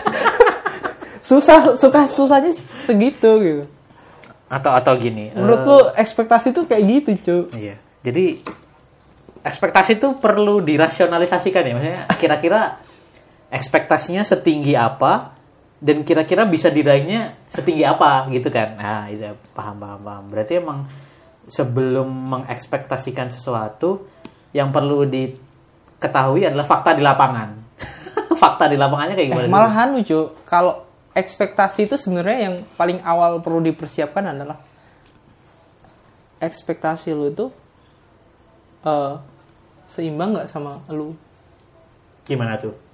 susah suka susahnya segitu gitu atau atau gini menurut eh, lu ekspektasi tuh kayak gitu cuy Iya. Jadi ekspektasi itu perlu dirasionalisasikan ya. Maksudnya kira-kira ekspektasinya setinggi apa dan kira-kira bisa diraihnya setinggi apa gitu kan. Nah, itu paham paham paham. Berarti emang sebelum mengekspektasikan sesuatu yang perlu diketahui adalah fakta di lapangan. fakta di lapangannya kayak gimana? Eh, malahan lucu kalau ekspektasi itu sebenarnya yang paling awal perlu dipersiapkan adalah ekspektasi lu itu eh, seimbang nggak sama lu gimana tuh?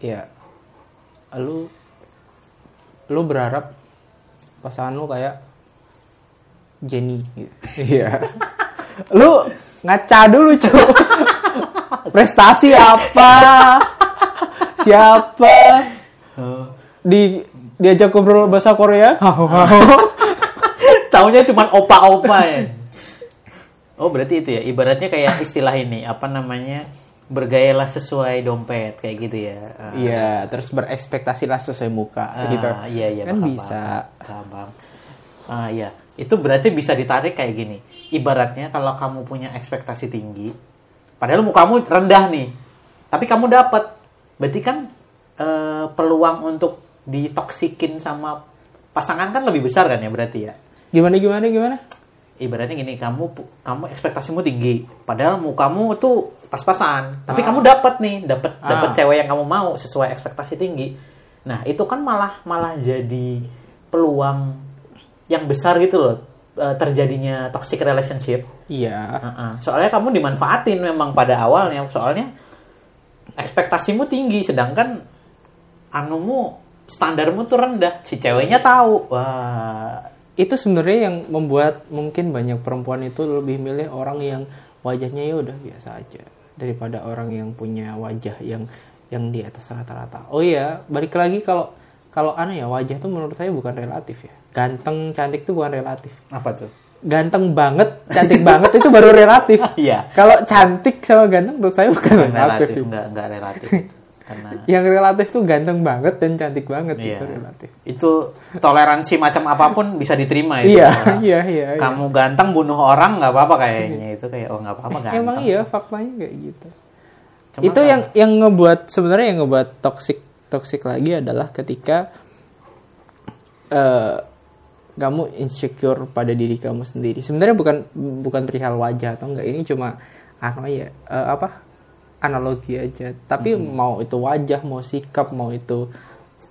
Ya lu lu berharap pasangan lu kayak Jenny gitu. iya. Lu ngaca dulu cuy prestasi apa? Siapa? Di diajak ngobrol bahasa Korea? Taunya cuma opa-opa ya. Oh berarti itu ya. Ibaratnya kayak istilah ini apa namanya bergayalah sesuai dompet kayak gitu ya. Ah, iya terus berekspektasilah sesuai muka ah, gitu Iya iya. kan paham, bisa Paham. Ah iya. Itu berarti bisa ditarik kayak gini. Ibaratnya kalau kamu punya ekspektasi tinggi, padahal mukamu rendah nih, tapi kamu dapat, berarti kan eh, peluang untuk ditoksikin sama pasangan kan lebih besar kan ya berarti ya. gimana gimana gimana ibaratnya gini kamu kamu ekspektasimu tinggi padahal mukamu tuh pas-pasan. Tapi Ah. kamu dapat nih dapat Ah. dapat cewek yang kamu mau sesuai ekspektasi tinggi. Nah itu kan malah malah jadi peluang yang besar gitu loh eh, terjadinya toxic relationship. Iya. Soalnya kamu dimanfaatin memang pada awalnya soalnya ekspektasimu tinggi sedangkan anumu standarmu tuh rendah si ceweknya tahu. Wah itu sebenarnya yang membuat mungkin banyak perempuan itu lebih milih orang yang wajahnya ya udah biasa aja daripada orang yang punya wajah yang yang di atas rata-rata. Oh iya, balik lagi kalau kalau aneh ya wajah tuh menurut saya bukan relatif ya. Ganteng, cantik itu bukan relatif. apa tuh Ganteng banget, cantik banget itu baru relatif. Iya. Kalau cantik sama ganteng menurut saya bukan Bukan relatif. relatif sih. nggak nggak relatif karena Yang relatif tuh ganteng banget dan cantik banget Iya. itu relatif. itu toleransi macam apa pun bisa diterima itu Iya, iya, iya. iya. kamu ganteng bunuh orang nggak apa-apa kayaknya itu kayak oh nggak apa-apa ganteng Emang iya faktanya kayak gitu. Cuma itu kan- yang yang ngebuat sebenarnya yang ngebuat toxic toxic lagi adalah ketika eh kamu insecure pada diri kamu sendiri. Sebenarnya bukan bukan perihal wajah atau enggak ini cuma apa ya eh, apa analogi aja. Tapi mau itu wajah, mau sikap, mau itu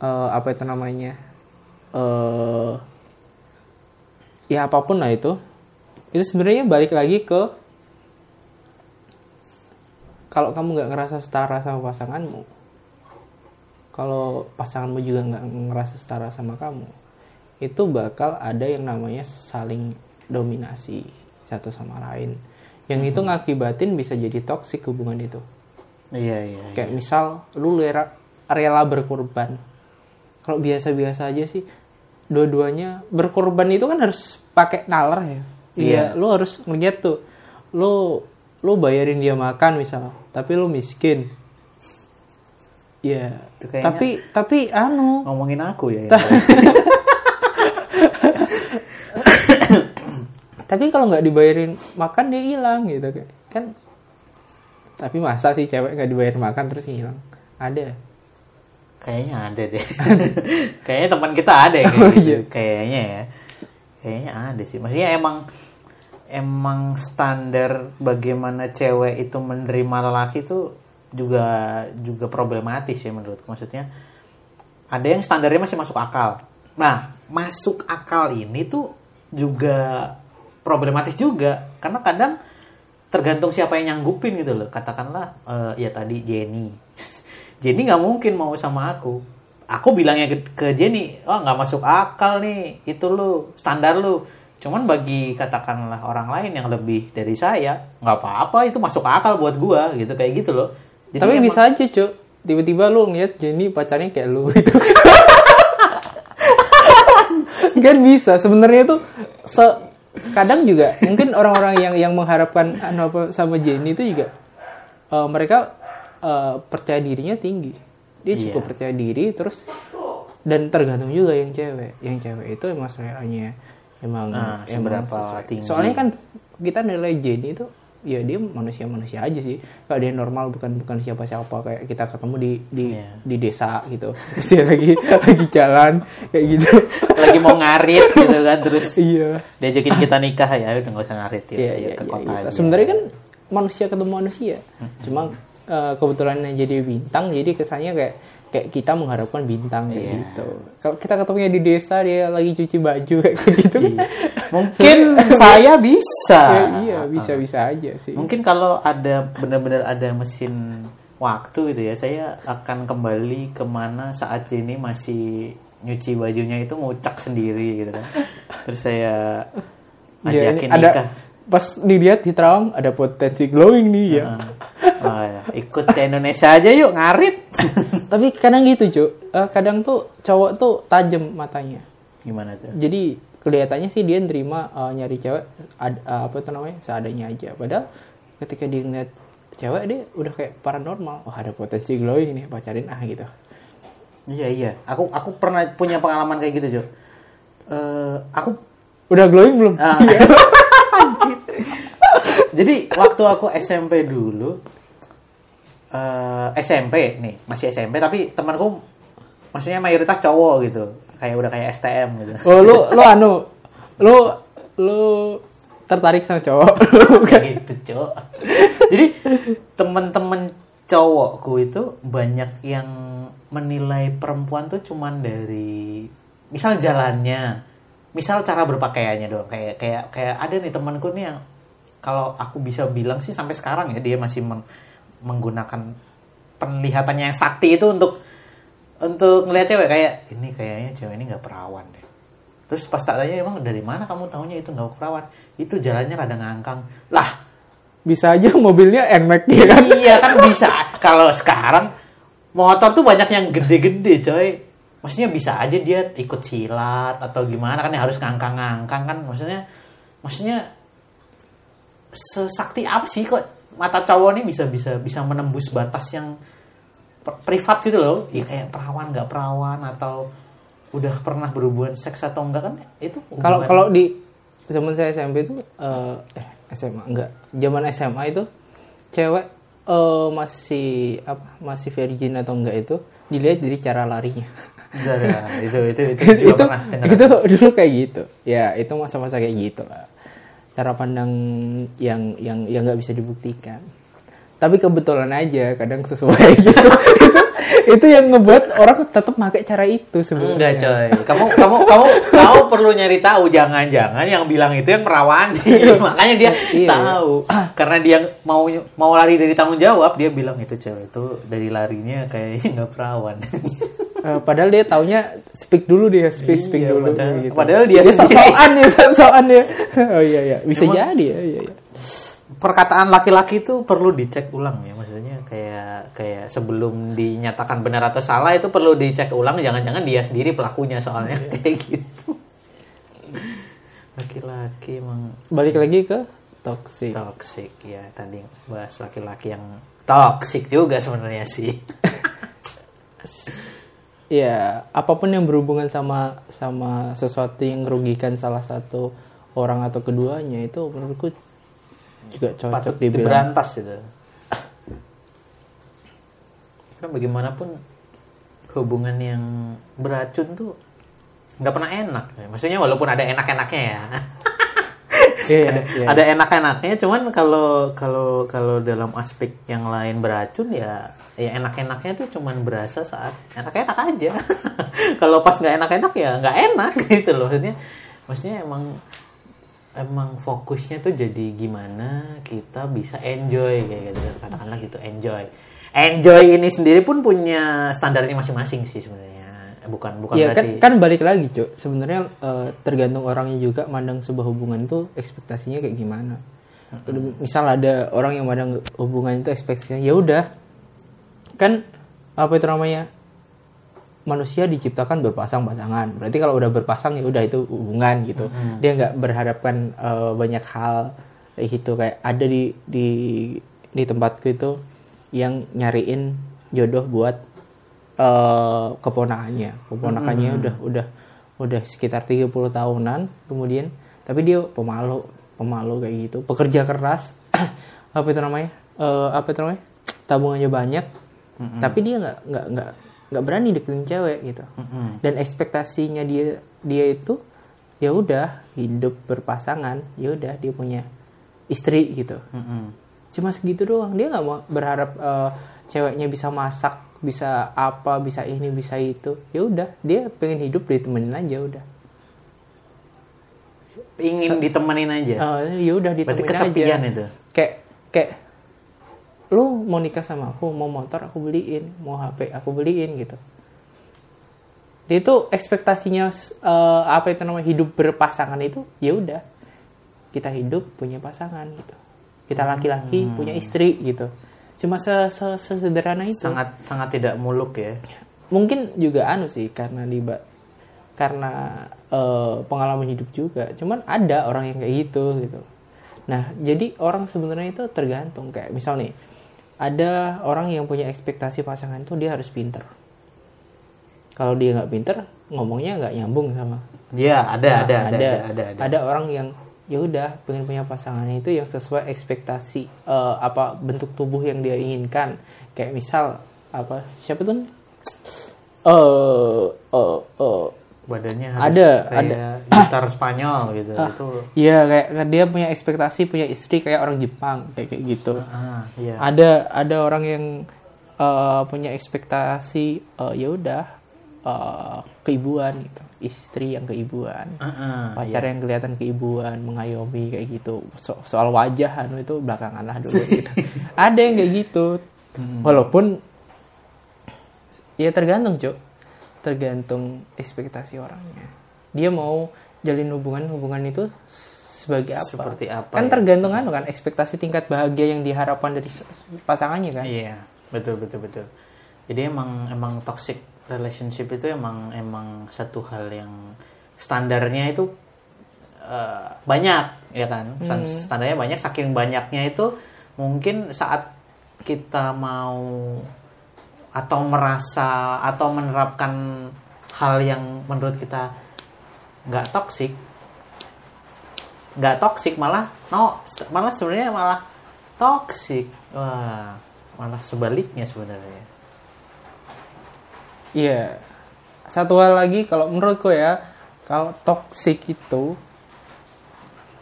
eh, apa itu namanya eh ya apa pun lah itu itu sebenarnya balik lagi ke kalau kamu nggak ngerasa setara sama pasanganmu, kalau pasanganmu juga nggak ngerasa setara sama kamu, itu bakal ada yang namanya saling dominasi satu sama lain. Yang itu ngakibatin bisa jadi toksik hubungan itu. Iya iya iya. Kayak misal lu rela, rela berkorban. Kalau biasa-biasa aja sih, dua-duanya berkorban itu kan harus pakai nalar ya. Iya, lu harus ngeliat tuh. Lu lu bayarin dia makan misal, tapi lu miskin. Iya. Kayaknya- Tapi tapi anu, ngomongin aku ya ini. tapi kalau nggak dibayarin makan dia hilang gitu kan. Tapi masa sih cewek nggak dibayar makan terus hilang? Ada. kayaknya ada deh. Kayaknya teman kita ada kayak Oh, gitu. iya. kayaknya ya. Kayaknya ada sih. Maksudnya emang emang standar bagaimana cewek itu menerima lelaki itu juga juga problematis ya menurutku. Maksudnya ada yang standarnya masih masuk akal. Nah masuk akal ini tuh juga problematis juga. Karena kadang tergantung siapa yang nyanggupin gitu loh katakanlah eh, ya tadi Jenny Jenny nggak mungkin mau sama aku aku bilangnya ke, ke Jenny oh nggak masuk akal nih itu lu standar lu cuman bagi katakanlah orang lain yang lebih dari saya nggak apa-apa itu masuk akal buat gua gitu kayak gitu loh Jadi Tapi emang- bisa aja, Cuk. Tiba-tiba lu ngeliat Jenny pacarnya kayak lu gitu. kan bisa. Sebenarnya tuh se kadang juga mungkin orang-orang yang yang mengharapkan anu apa sama Jenny itu juga eh, mereka eh, percaya dirinya tinggi. Dia Iya. cukup percaya diri terus dan tergantung juga yang cewek. Yang cewek itu emang seleranya emang Nah, emang seberapa sesuai. tinggi. Soalnya kan kita nilai Jenny itu ya dia manusia-manusia aja sih. Kalau dia normal bukan bukan siapa-siapa kayak kita ketemu di di Iya. di desa gitu. Terus dia lagi lagi jalan kayak gitu. lagi mau ngarit gitu kan terus iya. diajakin kita nikah ya udah nggak usah ngarit ya, Iya, ya, iya, ke iya, kota aja. Sebenarnya kan manusia ketemu manusia. Cuma eh, kebetulan yang jadi bintang jadi kesannya kayak kayak kita mengharapkan bintang kayak Iya. gitu. Kalau kita ketemunya di desa dia lagi cuci baju kayak gitu kan. Mungkin saya bisa Ya, iya, bisa-bisa aja sih. mungkin kalau ada benar-benar ada mesin waktu gitu ya saya akan kembali ke mana saat ini masih nyuci bajunya itu ngucak sendiri gitu kan terus saya ini ajakin ada nikah pas dilihat di Terawang ada potensi glowing nih ya. Oh, ya. ikut ke Indonesia aja yuk ngarit Tapi kadang gitu, Cuk. Eh, kadang tuh cowok tuh tajam matanya. gimana tuh Jadi kelihatannya sih dia nerima eh, nyari cewek ad- eh, apa itu namanya seadanya aja. Padahal ketika dia ngeliat cewek dia udah kayak paranormal. Oh ada potensi glowing nih pacarin ah gitu. iya iya aku aku pernah punya pengalaman kayak gitu Jo Eh, aku Udah glowing belum? Anjir. Jadi waktu aku SMP dulu eh, SMP nih, masih SMP tapi temanku maksudnya mayoritas cowok gitu. Kayak udah kayak STM gitu. Oh lu lu anu lu lu tertarik sama cowok bukan? gitu, Cok. Jadi temen-temen cowokku itu banyak yang menilai perempuan tuh cuman dari misal jalannya, misal cara berpakaiannya dong. Kayak kayak kayak ada nih temanku nih yang kalau aku bisa bilang sih sampai sekarang ya dia masih men- menggunakan penglihatannya yang sakti itu untuk untuk ngeliat cewek kayak ini kayaknya cewek ini nggak perawan deh. Terus pas tak tanya emang dari mana kamu tahunya itu nggak perawan? Itu jalannya rada ngangkang. Lah Bisa aja mobilnya NMAX ya kan? iya kan bisa. Kalau sekarang motor tuh banyak yang gede-gede coy. Maksudnya bisa aja dia ikut silat atau gimana kan yang harus ngangkang-ngangkang kan. Maksudnya maksudnya sesakti apa sih kok mata cowok ini bisa bisa bisa menembus batas yang privat gitu loh ya kayak perawan nggak perawan atau udah pernah berhubungan seks atau enggak kan itu Kalau kalau di zaman saya SMP itu eh, eh SMA enggak, zaman SMA itu cewek eh, masih apa masih virgin atau enggak itu dilihat dari cara larinya. Enggak ada. itu itu itu itu juga pernah itu dulu kayak gitu. Ya itu masa-masa kayak gitu lah. Cara pandang yang yang yang nggak bisa dibuktikan. Tapi kebetulan aja kadang sesuai gitu. itu itu yang ngebuat orang tetap pakai cara itu Enggak sebenarnya. coy, kamu kamu kamu kamu perlu nyari tahu. Jangan-jangan yang bilang itu yang perawan makanya dia Iya. tahu. Karena dia mau mau lari dari tanggung jawab dia bilang itu cewek itu dari larinya kayaknya nggak perawan. Eh, padahal dia taunya speak dulu dia speak speak Iya, dulu padahal- gitu. padahal dia dia sok-sokan ya sok-sokan ya. Oh iya iya. Bisa Emang- jadi ya iya iya perkataan laki-laki itu perlu dicek ulang ya maksudnya kayak kayak sebelum dinyatakan benar atau salah itu perlu dicek ulang jangan-jangan dia sendiri pelakunya soalnya. Kayak gitu. Laki-laki emang balik lagi ke toxic. Toxic ya tadi bahas laki-laki yang toxic juga sebenarnya sih. Ya apa pun yang berhubungan sama sama sesuatu yang merugikan salah satu orang atau keduanya itu menurutku juga cocok patut dibilang. diberantas gitu karena bagaimanapun hubungan yang beracun tuh nggak pernah enak maksudnya walaupun ada enak-enaknya ya. Iya, ada, iya. ada enak-enaknya cuman kalau kalau kalau dalam aspek yang lain beracun ya ya enak-enaknya tuh cuman berasa saat enak-enak aja. Kalau pas nggak enak-enak ya nggak enak gitu loh. Maksudnya maksudnya emang emang fokusnya tuh jadi gimana kita bisa enjoy kayak gitu katakanlah gitu enjoy. Enjoy ini sendiri pun punya standarnya masing-masing sih sebenarnya. Bukan bukan ya kan berarti kan balik lagi cuk. Sebenarnya eh, tergantung orangnya juga mandang sebuah hubungan tuh ekspektasinya kayak gimana. Misal ada orang yang mandang hubungan itu ekspektasinya ya udah. Kan apa itu namanya manusia diciptakan berpasang-pasangan. Berarti kalau udah berpasang ya udah itu hubungan gitu. Dia nggak berharapkan eh, banyak hal kayak gitu kayak ada di di di tempatku itu yang nyariin jodoh buat eh, keponakannya. Keponakannya udah udah udah sekitar 30 tahunan kemudian tapi dia pemalu pemalu kayak gitu. Pekerja keras apa itu namanya? Eh, apa itu namanya? Tabungannya banyak tapi dia nggak nggak nggak nggak berani deketin cewek gitu. Dan ekspektasinya dia dia itu ya udah hidup berpasangan ya udah dia punya istri gitu. Mm-mm. cuma segitu doang. Dia nggak mau berharap eh, ceweknya bisa masak bisa apa bisa ini bisa itu. Ya udah dia pengen hidup ditemenin aja udah. Ingin ditemenin aja? Eh, ya udah berarti ditemenin kesepian aja itu? Kayak kayak lu mau nikah sama aku mau motor aku beliin mau HP aku beliin gitu. Dia itu ekspektasinya eh, apa itu namanya hidup berpasangan itu ya udah. Kita hidup punya pasangan gitu. Kita laki-laki Hmm. punya istri gitu. Cuma se se- sesederhana itu. Sangat sangat tidak muluk ya. Mungkin juga anu sih karena di karena eh, pengalaman hidup juga. Cuman ada orang yang kayak gitu gitu. Nah jadi orang sebenarnya itu tergantung. Kayak misal nih ada orang yang punya ekspektasi pasangan itu dia harus pinter. Kalau dia nggak pinter ngomongnya nggak nyambung sama ya ada Nah, ada, ada ada. ada ada ada. Orang yang ya udah pengen punya pasangan itu yang sesuai ekspektasi eh, apa bentuk tubuh yang dia inginkan. Kayak misal apa siapa tuh? Eh eh eh badannya harus Ada, kayak ada. gitar Spanyol gitu itu Iya kayak dia punya ekspektasi punya istri kayak orang Jepang kayak kayak gitu. ah iya Ada ada orang yang eh, punya ekspektasi eh, ya udah eh, keibuan gitu, istri yang keibuan, Ah, ah, pacar yang kelihatan keibuan, mengayomi kayak gitu. So- soal wajah anu itu belakangan lah dulu gitu. ada yang kayak gitu. Hmm. Walaupun ya tergantung cuk tergantung ekspektasi orangnya. Dia mau jalin hubungan hubungan itu sebagai apa? Seperti apa Kan ya? tergantung anu kan ekspektasi tingkat bahagia yang diharapkan dari pasangannya kan. Iya, betul betul betul. Jadi emang emang toxic relationship itu emang emang satu hal yang standarnya itu eh, banyak ya kan. Stan- Standarnya banyak saking banyaknya itu mungkin saat kita mau atau merasa atau menerapkan hal yang menurut kita nggak toksik nggak toksik malah no malah sebenarnya malah toksik malah sebaliknya sebenarnya Iya. Satu hal lagi kalau menurutku ya, kalau toxic itu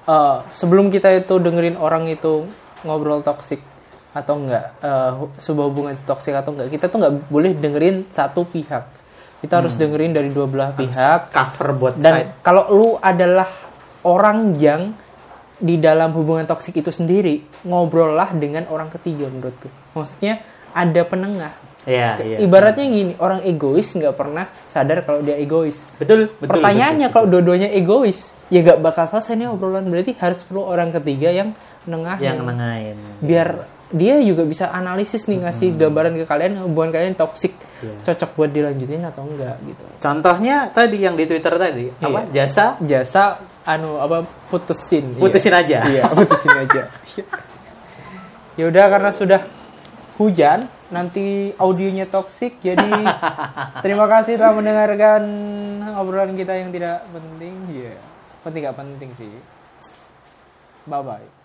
eh, sebelum kita itu dengerin orang itu ngobrol toxic atau enggak eh, hu- sebuah hubungan toxic atau enggak, kita tuh nggak boleh dengerin satu pihak. Kita harus dengerin dari dua belah pihak cover buat dan side kalau lu adalah orang yang di dalam hubungan toksik itu sendiri, ngobrollah dengan orang ketiga menurutku. Maksudnya ada penengah. ya iya Ibaratnya gini, orang egois nggak pernah sadar kalau dia egois. betul betul Pertanyaannya betul, kalau dua-duanya egois, ya nggak bakal selesai nih obrolan. Berarti harus perlu orang ketiga yang nengah. yang nengahin biar dia juga bisa analisis nih ngasih gambaran ke kalian hubungan kalian toksik Iya. cocok buat dilanjutin atau enggak gitu. contohnya tadi yang di twitter tadi apa jasa Jasa anu apa putusin. Iya. putusin aja Iya, putusin aja. ya udah karena sudah hujan, nanti audionya toksik, jadi terima kasih telah mendengarkan obrolan kita yang tidak penting. Iya, penting gak penting sih. Bye bye.